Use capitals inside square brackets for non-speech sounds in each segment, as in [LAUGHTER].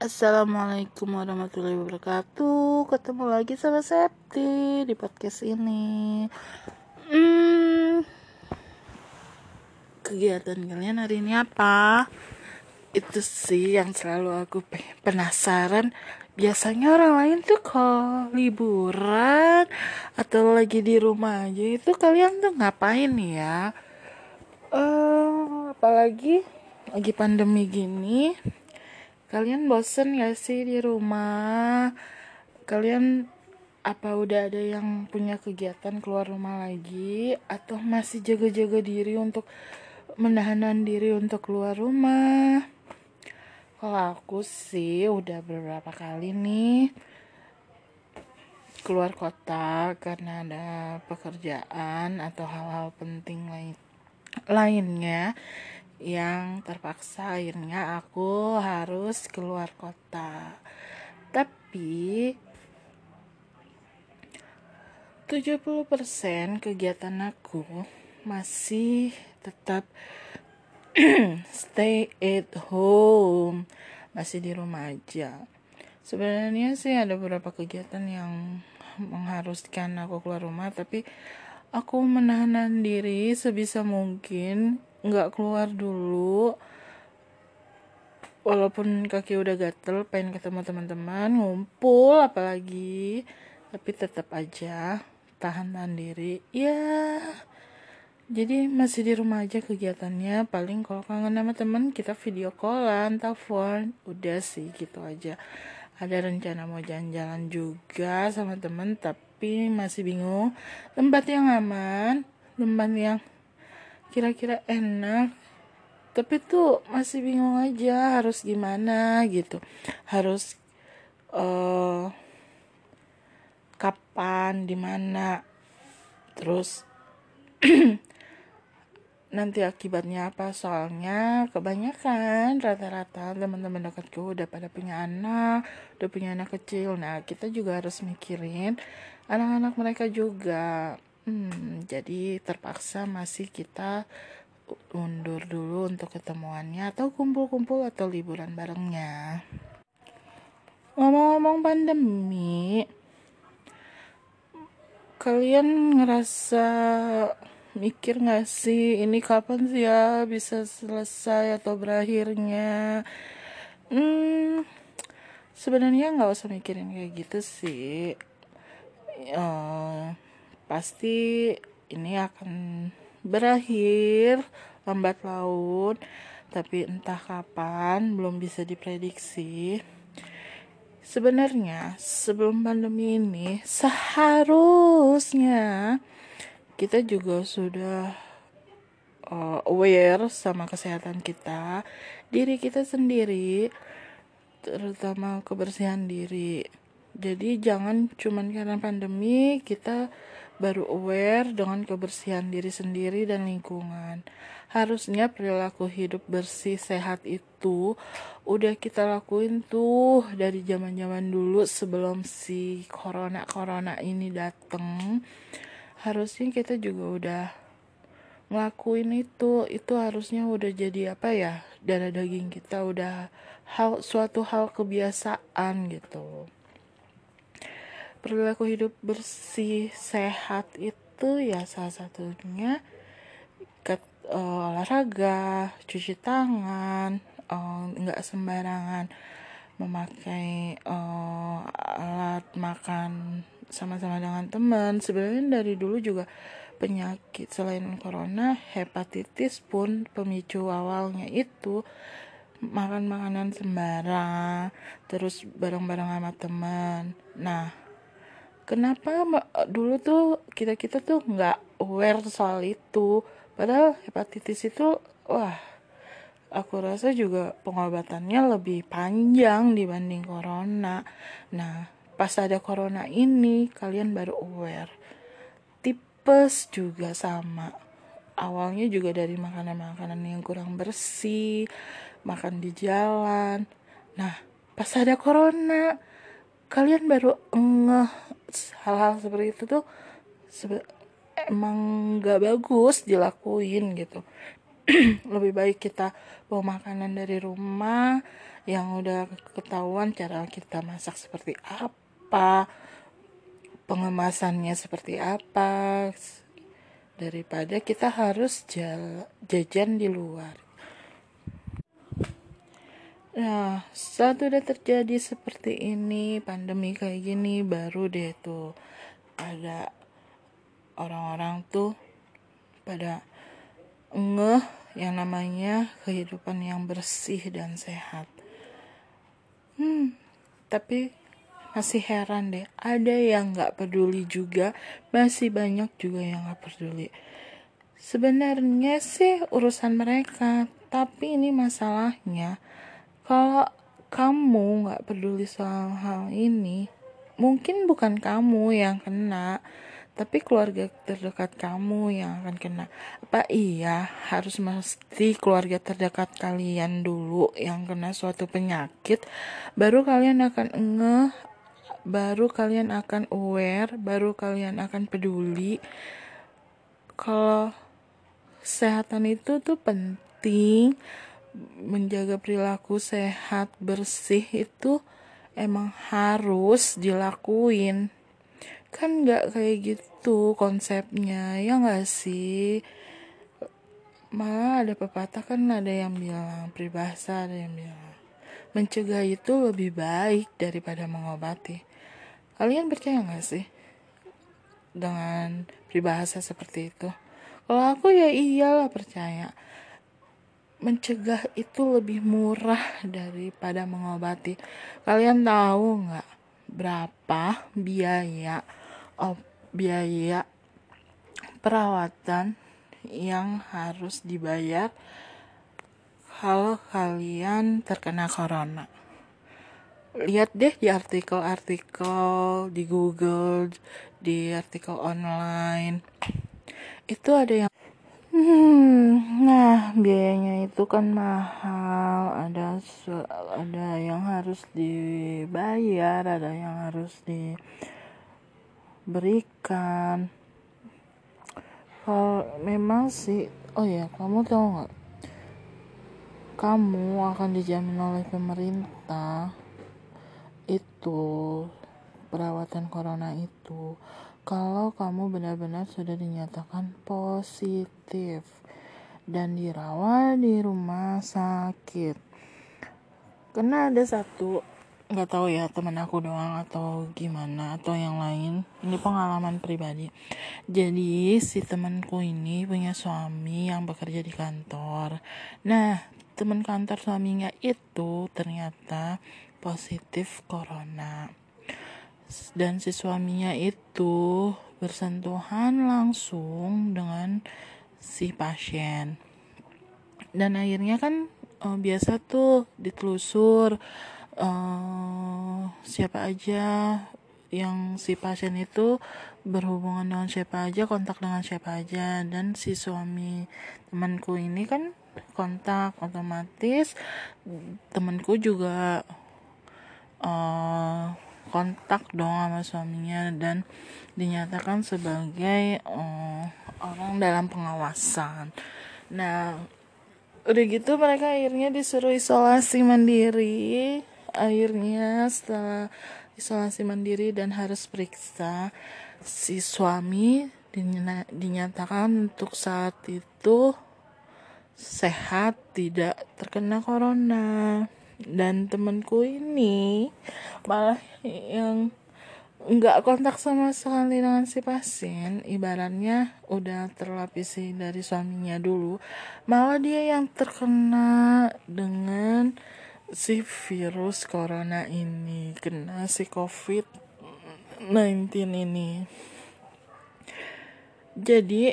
Assalamualaikum warahmatullahi wabarakatuh. Ketemu lagi sama Septi di podcast ini. Hmm, Kegiatan kalian hari ini apa? Itu sih yang selalu aku penasaran. Biasanya orang lain tuh kalau liburan Atau lagi di rumah aja itu kalian tuh ngapain ya? Uh, apalagi lagi pandemi gini Kalian bosen gak sih di rumah? Kalian apa udah ada yang punya kegiatan keluar rumah lagi? Atau masih jaga-jaga diri untuk menahan diri untuk keluar rumah? Kalau aku sih udah beberapa kali nih keluar kota karena ada pekerjaan atau hal-hal penting lain lainnya yang terpaksa akhirnya aku harus keluar kota. Tapi 70% kegiatan aku masih tetap [CLEARS THROAT] stay at home, masih di rumah aja. Sebenarnya sih ada beberapa kegiatan yang mengharuskan aku keluar rumah, tapi aku menahan diri sebisa mungkin nggak keluar dulu. Walaupun kaki udah gatel pengen ketemu teman-teman ngumpul apalagi. Tapi tetap aja tahan-tahan diri ya jadi masih di rumah aja kegiatannya. Paling kalau kangen sama teman kita video callan telepon. Udah sih gitu aja. Ada rencana mau jalan-jalan juga sama temen tapi masih bingung. Tempat yang aman tempat yang kira-kira enak tapi tuh masih bingung aja harus gimana gitu. Harus uh, kapan di mana terus [CLEARS THROAT] nanti akibatnya apa? Soalnya kebanyakan rata-rata teman-teman dekatku udah pada punya anak udah punya anak kecil. Nah kita juga harus mikirin anak-anak mereka juga Hmm, jadi terpaksa masih kita undur dulu untuk ketemuannya atau kumpul-kumpul atau liburan barengnya. Ngomong-ngomong pandemi, kalian ngerasa mikir gak sih ini kapan sih ya bisa selesai atau berakhirnya? Hmm, sebenarnya nggak usah mikirin kayak gitu sih. Uh, pasti ini akan berakhir lambat laun. Tapi entah kapan belum bisa diprediksi. Sebenarnya sebelum pandemi ini seharusnya kita juga sudah uh, aware sama kesehatan kita diri kita sendiri terutama kebersihan diri. Jadi jangan cuman karena pandemi kita baru aware dengan kebersihan diri sendiri dan lingkungan. Harusnya perilaku hidup bersih sehat itu udah kita lakuin tuh dari zaman-zaman dulu sebelum si corona-corona ini dateng. Harusnya kita juga udah ngelakuin itu. Itu harusnya udah jadi apa ya? Darah daging kita udah hal suatu hal kebiasaan gitu perilaku hidup bersih sehat itu ya salah satunya ke uh, olahraga cuci tangan uh, nggak sembarangan memakai uh, alat makan sama-sama dengan teman. Sebenarnya dari dulu juga penyakit selain corona hepatitis pun pemicu awalnya itu makan makanan sembarang terus bareng-bareng sama teman. Nah kenapa dulu tuh kita kita tuh nggak aware soal itu? Padahal hepatitis itu wah aku rasa juga pengobatannya lebih panjang dibanding corona. Nah pas ada corona ini kalian baru aware. Tipes juga sama. Awalnya juga dari makanan-makanan yang kurang bersih makan di jalan. Nah pas ada corona kalian baru ngeh hal-hal seperti itu tuh sebe emang gak bagus dilakuin gitu. [CLEARS THROAT] Lebih baik kita bawa makanan dari rumah yang udah ketahuan cara kita masak seperti apa pengemasannya seperti apa daripada kita harus jajan di luar Nah, saat udah terjadi seperti ini, pandemi kayak gini, baru deh tuh ada orang-orang tuh pada ngeh yang namanya kehidupan yang bersih dan sehat. Hmm, tapi masih heran deh, ada yang nggak peduli juga, masih banyak juga yang nggak peduli. Sebenarnya sih urusan mereka, tapi ini masalahnya kalau kamu nggak peduli soal hal ini mungkin bukan kamu yang kena tapi keluarga terdekat kamu yang akan kena. Apa iya harus mesti keluarga terdekat kalian dulu yang kena suatu penyakit baru kalian akan ngeh baru kalian akan aware baru kalian akan peduli? Kalau kesehatan itu tuh penting menjaga perilaku sehat bersih itu emang harus dilakuin. Kan nggak kayak gitu konsepnya ya nggak sih? Malah ada pepatah kan ada yang bilang peribahasa ada yang bilang mencegah itu lebih baik daripada mengobati. Kalian percaya nggak sih dengan peribahasa seperti itu? Kalau aku ya iyalah percaya mencegah itu lebih murah daripada mengobati. Kalian tahu nggak berapa biaya oh, biaya perawatan yang harus dibayar kalau kalian terkena corona? Lihat deh di artikel-artikel di Google, di artikel online. Itu ada yang Hmm, nah biayanya itu kan mahal, ada ada yang harus dibayar, ada yang harus diberikan. Kalau memang sih, oh ya kamu tahu nggak? Kamu akan dijamin oleh pemerintah itu perawatan corona itu kalau kamu benar-benar sudah dinyatakan positif dan dirawat di rumah sakit. Karena ada satu nggak tahu ya temen aku doang atau gimana atau yang lain. Ini pengalaman pribadi. Jadi si temanku ini punya suami yang bekerja di kantor. Nah teman kantor suaminya itu ternyata positif corona dan si suaminya itu bersentuhan langsung dengan si pasien. Dan akhirnya kan uh, biasa tuh ditelusur uh, siapa aja yang si pasien itu berhubungan dengan siapa aja kontak dengan siapa aja. Dan si suami temanku ini kan kontak otomatis temanku juga uh, kontak dong sama suaminya dan dinyatakan sebagai uh, orang dalam pengawasan. Nah, udah gitu mereka akhirnya disuruh isolasi mandiri. Akhirnya setelah isolasi mandiri dan harus periksa si suami dinyatakan untuk saat itu sehat tidak terkena corona dan temanku ini malah yang nggak kontak sama sekali dengan si pasien ibaratnya udah terlapisi dari suaminya dulu malah dia yang terkena dengan si virus corona ini kena si covid 19 ini. Jadi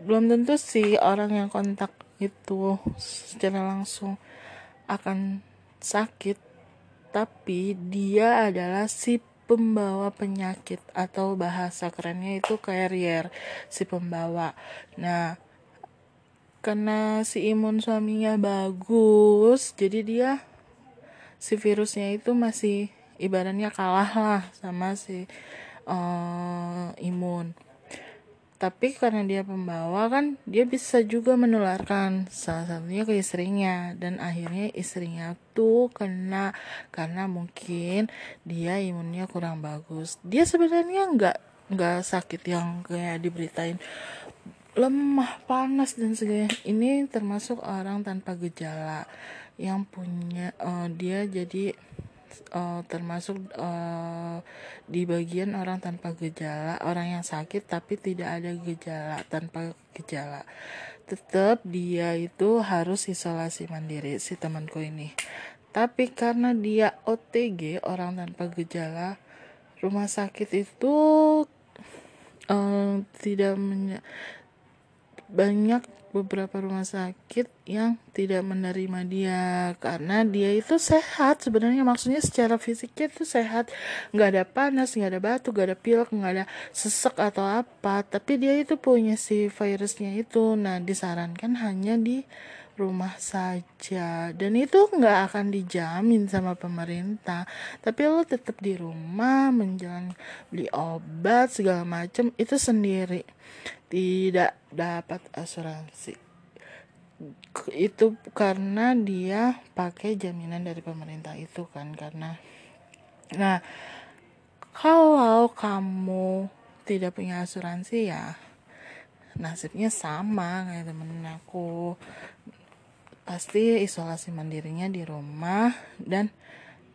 belum tentu sih orang yang kontak itu secara langsung akan sakit, tapi dia adalah si pembawa penyakit atau bahasa kerennya itu carrier, si pembawa. Nah, karena si imun suaminya bagus, jadi dia si virusnya itu masih ibaratnya kalah lah sama si uh, imun. Tapi karena dia pembawa kan dia bisa juga menularkan salah satunya ke istrinya. Dan akhirnya istrinya tuh kena karena mungkin dia imunnya kurang bagus. Dia sebenarnya nggak nggak sakit yang kayak diberitain lemah panas dan segala. Ini termasuk orang tanpa gejala yang punya uh, dia jadi uh, termasuk uh, di bagian orang tanpa gejala, orang yang sakit tapi tidak ada gejala, tanpa gejala. Tetap dia itu harus isolasi mandiri si temanku ini. Tapi karena dia OTG, orang tanpa gejala, rumah sakit itu uh, tidak banyak beberapa rumah sakit yang tidak menerima dia karena dia itu sehat. Sebenarnya maksudnya secara fisiknya itu sehat. Nggak ada panas nggak ada batu nggak ada pilek nggak ada sesek atau apa. Tapi dia itu punya si virusnya itu. Nah disarankan hanya di rumah saja. Dan itu nggak akan dijamin sama pemerintah. Tapi lo tetap di rumah menjalan beli obat segala macam itu sendiri. Tidak dapat asuransi. Itu karena dia pakai jaminan dari pemerintah itu kan karena nah kalau kamu tidak punya asuransi ya nasibnya sama kayak temen aku pasti isolasi mandirinya di rumah dan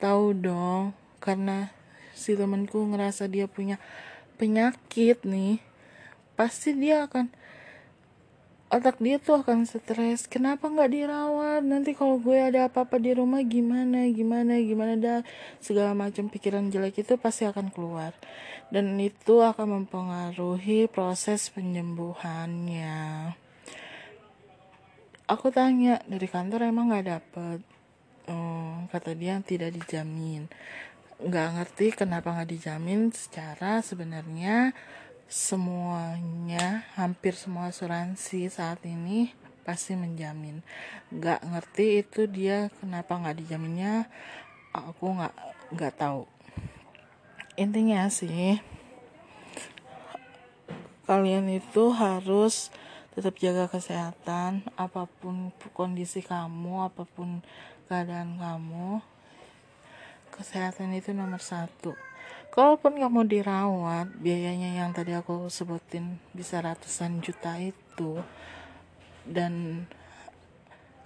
tahu dong karena si temanku ngerasa dia punya penyakit nih pasti dia akan otak dia tuh akan stres. Kenapa nggak dirawat? Nanti kalau gue ada apa-apa di rumah gimana gimana gimana? Dah segala macam pikiran jelek itu pasti akan keluar. Dan itu akan mempengaruhi proses penyembuhannya aku tanya dari kantor emang nggak dapet? Hmm, kata dia tidak dijamin. Nggak ngerti kenapa nggak dijamin. Secara sebenarnya semuanya hampir semua asuransi saat ini pasti menjamin. Nggak ngerti itu dia kenapa nggak dijaminnya. Aku nggak nggak tahu. Intinya sih kalian itu harus tetap jaga kesehatan apa pun kondisi kamu apa pun keadaan kamu kesehatan itu nomor satu. Kalaupun kamu dirawat biayanya yang tadi aku sebutin bisa ratusan juta itu. Dan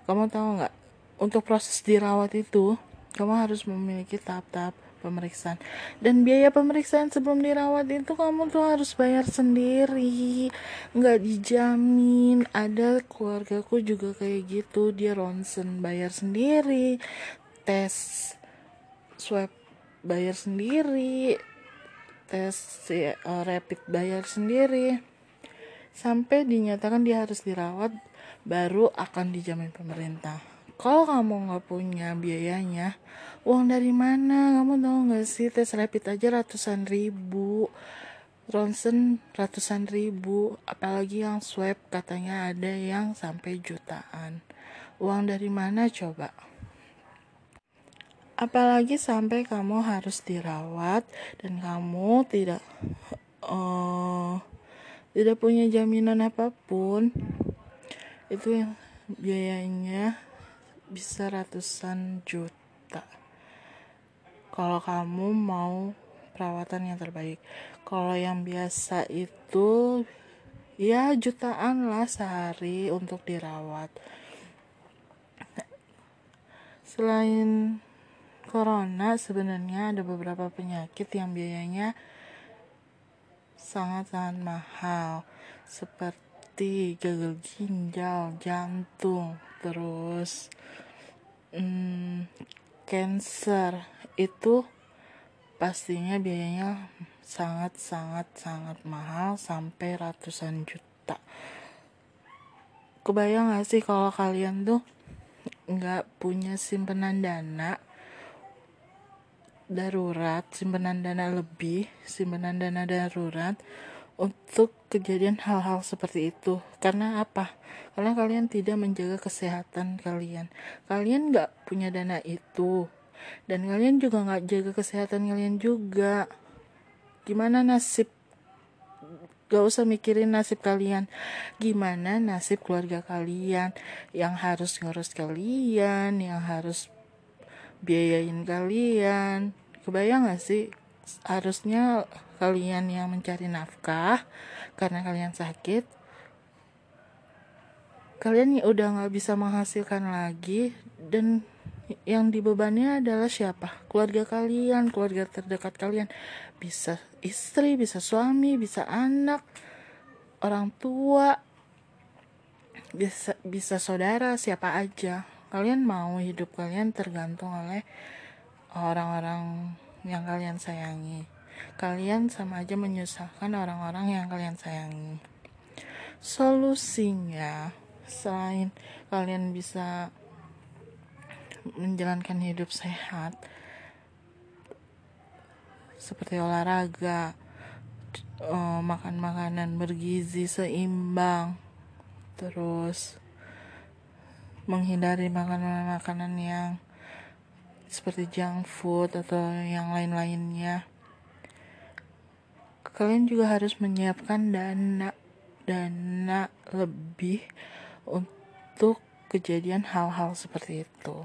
kamu tahu nggak untuk proses dirawat itu kamu harus memiliki tahap-tahap pemeriksaan. Dan biaya pemeriksaan sebelum dirawat itu kamu tuh harus bayar sendiri. Nggak dijamin. Ada keluargaku juga kayak gitu. Dia ronsen bayar sendiri. Tes swab bayar sendiri. Tes uh, rapid bayar sendiri. Sampai dinyatakan dia harus dirawat baru akan dijamin pemerintah kalau kamu nggak punya biayanya uang dari mana? Kamu tahu nggak sih tes rapid aja ratusan ribu. Ronsen ratusan ribu. Apalagi yang swab katanya ada yang sampai jutaan. Uang dari mana coba? Apalagi sampai kamu harus dirawat dan kamu tidak uh, tidak punya jaminan apa pun. Itu yang biayanya bisa ratusan juta. Kalau kamu mau perawatan yang terbaik. Kalau yang biasa itu ya jutaan lah sehari untuk dirawat. Selain corona sebenarnya ada beberapa penyakit yang biayanya sangat-sangat mahal seperti gagal ginjal, jantung, terus hmm, cancer itu pastinya biayanya sangat-sangat sangat mahal sampai ratusan juta. Kebayang gak sih kalau kalian tuh nggak punya simpenan dana darurat, simpanan dana lebih, simpanan dana darurat untuk kejadian hal-hal seperti itu. Karena apa? Karena kalian tidak menjaga kesehatan kalian. Kalian nggak punya dana itu. Dan kalian juga nggak jaga kesehatan kalian juga. Gimana nasib gak usah mikirin nasib kalian gimana nasib keluarga kalian yang harus ngurus kalian yang harus biayain kalian kebayang gak sih harusnya kalian yang mencari nafkah karena kalian sakit kalian udah gak bisa menghasilkan lagi dan yang dibebani adalah siapa? Keluarga kalian, keluarga terdekat kalian. Bisa istri, bisa suami, bisa anak, orang tua, bisa bisa saudara, siapa aja. Kalian mau hidup kalian tergantung oleh orang-orang yang kalian sayangi. Kalian sama aja menyusahkan orang-orang yang kalian sayangi. Solusinya selain kalian bisa menjalankan hidup sehat seperti olahraga uh, makan makanan bergizi seimbang terus menghindari makanan-makanan yang seperti junk food atau yang lain-lainnya kalian juga harus menyiapkan dana dana lebih untuk kejadian hal-hal seperti itu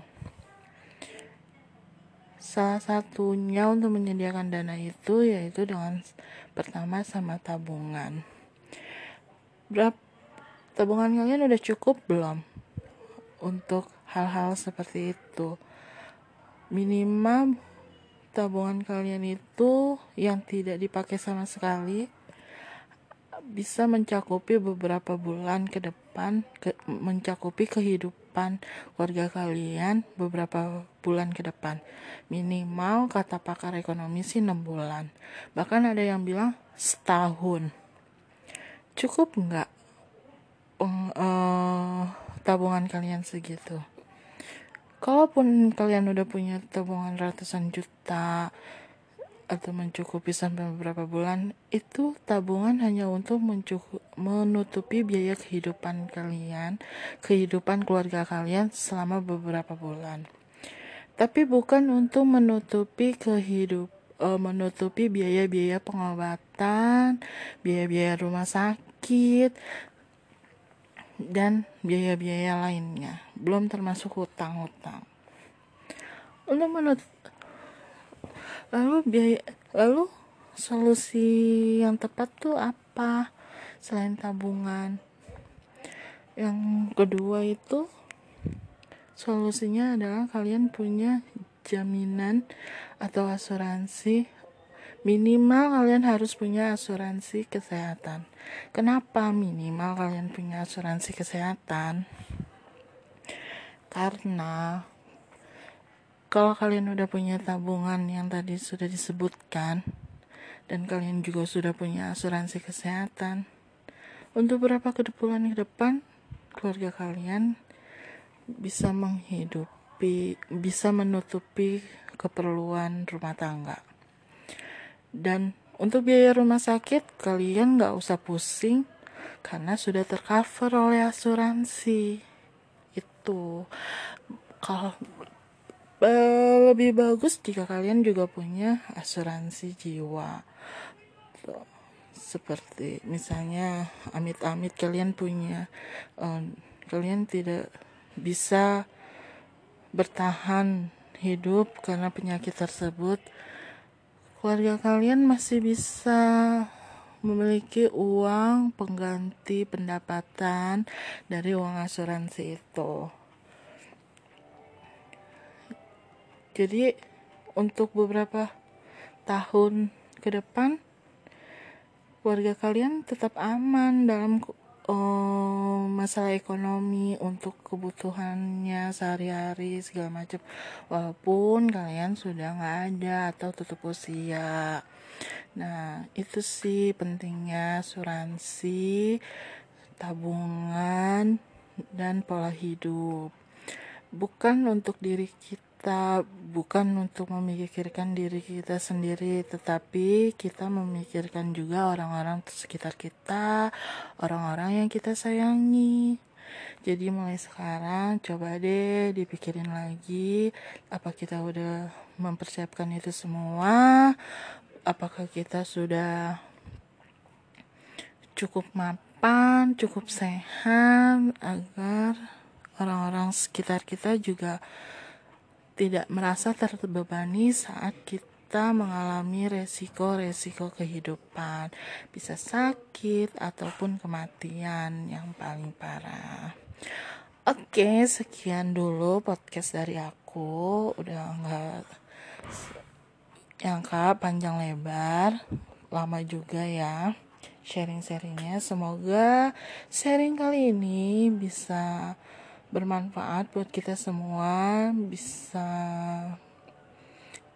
Salah satunya untuk menyediakan dana itu yaitu dengan pertama sama tabungan. Berapa tabungan kalian udah cukup belum untuk hal-hal seperti itu? Minimal tabungan kalian itu yang tidak dipakai sama sekali bisa mencakupi beberapa bulan ke depan ke, mencakupi kehidupan keluarga kalian beberapa bulan ke depan. Minimal kata pakar ekonomi sih 6 bulan. Bahkan ada yang bilang setahun. Cukup nggak uh, tabungan kalian segitu kalaupun kalian udah punya tabungan ratusan juta atau mencukupi sampai beberapa bulan itu tabungan hanya untuk menutupi biaya kehidupan kalian, kehidupan keluarga kalian selama beberapa bulan. Tapi bukan untuk menutupi kehidup uh, menutupi biaya-biaya pengobatan, biaya-biaya rumah sakit dan biaya-biaya lainnya, belum termasuk hutang-hutang. Untuk menutup lalu biaya lalu solusi yang tepat tuh apa selain tabungan yang kedua itu solusinya adalah kalian punya jaminan atau asuransi minimal kalian harus punya asuransi kesehatan. Kenapa minimal kalian punya asuransi kesehatan? Karena kalau kalian udah punya tabungan yang tadi sudah disebutkan dan kalian juga sudah punya asuransi kesehatan untuk beberapa ke bulan ke depan keluarga kalian bisa menghidupi bisa menutupi keperluan rumah tangga dan untuk biaya rumah sakit kalian nggak usah pusing karena sudah tercover oleh asuransi. Itu. Kalau lebih bagus jika kalian juga punya asuransi jiwa. Tuh. seperti misalnya amit-amit kalian punya um, kalian tidak bisa bertahan hidup karena penyakit tersebut keluarga kalian masih bisa memiliki uang pengganti pendapatan dari uang asuransi itu. jadi untuk beberapa tahun ke depan warga kalian tetap aman dalam uh, masalah ekonomi untuk kebutuhannya sehari-hari segala macam walaupun kalian sudah nggak ada atau tutup usia. Nah itu sih pentingnya asuransi tabungan dan pola hidup. Bukan untuk diri kita kita bukan untuk memikirkan diri kita sendiri, tetapi kita memikirkan juga orang-orang sekitar kita, orang-orang yang kita sayangi. Jadi mulai sekarang coba deh dipikirin lagi apa kita udah mempersiapkan itu semua, apakah kita sudah cukup mapan, cukup sehat agar orang-orang sekitar kita juga tidak merasa terbebani saat kita mengalami resiko-resiko kehidupan, bisa sakit ataupun kematian yang paling parah. Oke, sekian dulu podcast dari aku. Udah nggak yang kak panjang lebar, lama juga ya sharing-sharingnya. Semoga sharing kali ini bisa bermanfaat buat kita semua, bisa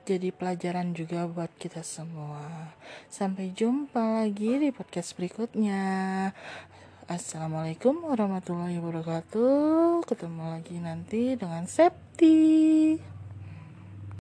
jadi pelajaran juga buat kita semua. Sampai jumpa lagi di podcast berikutnya. Assalamualaikum warahmatullahi wabarakatuh. Ketemu lagi nanti dengan Septi.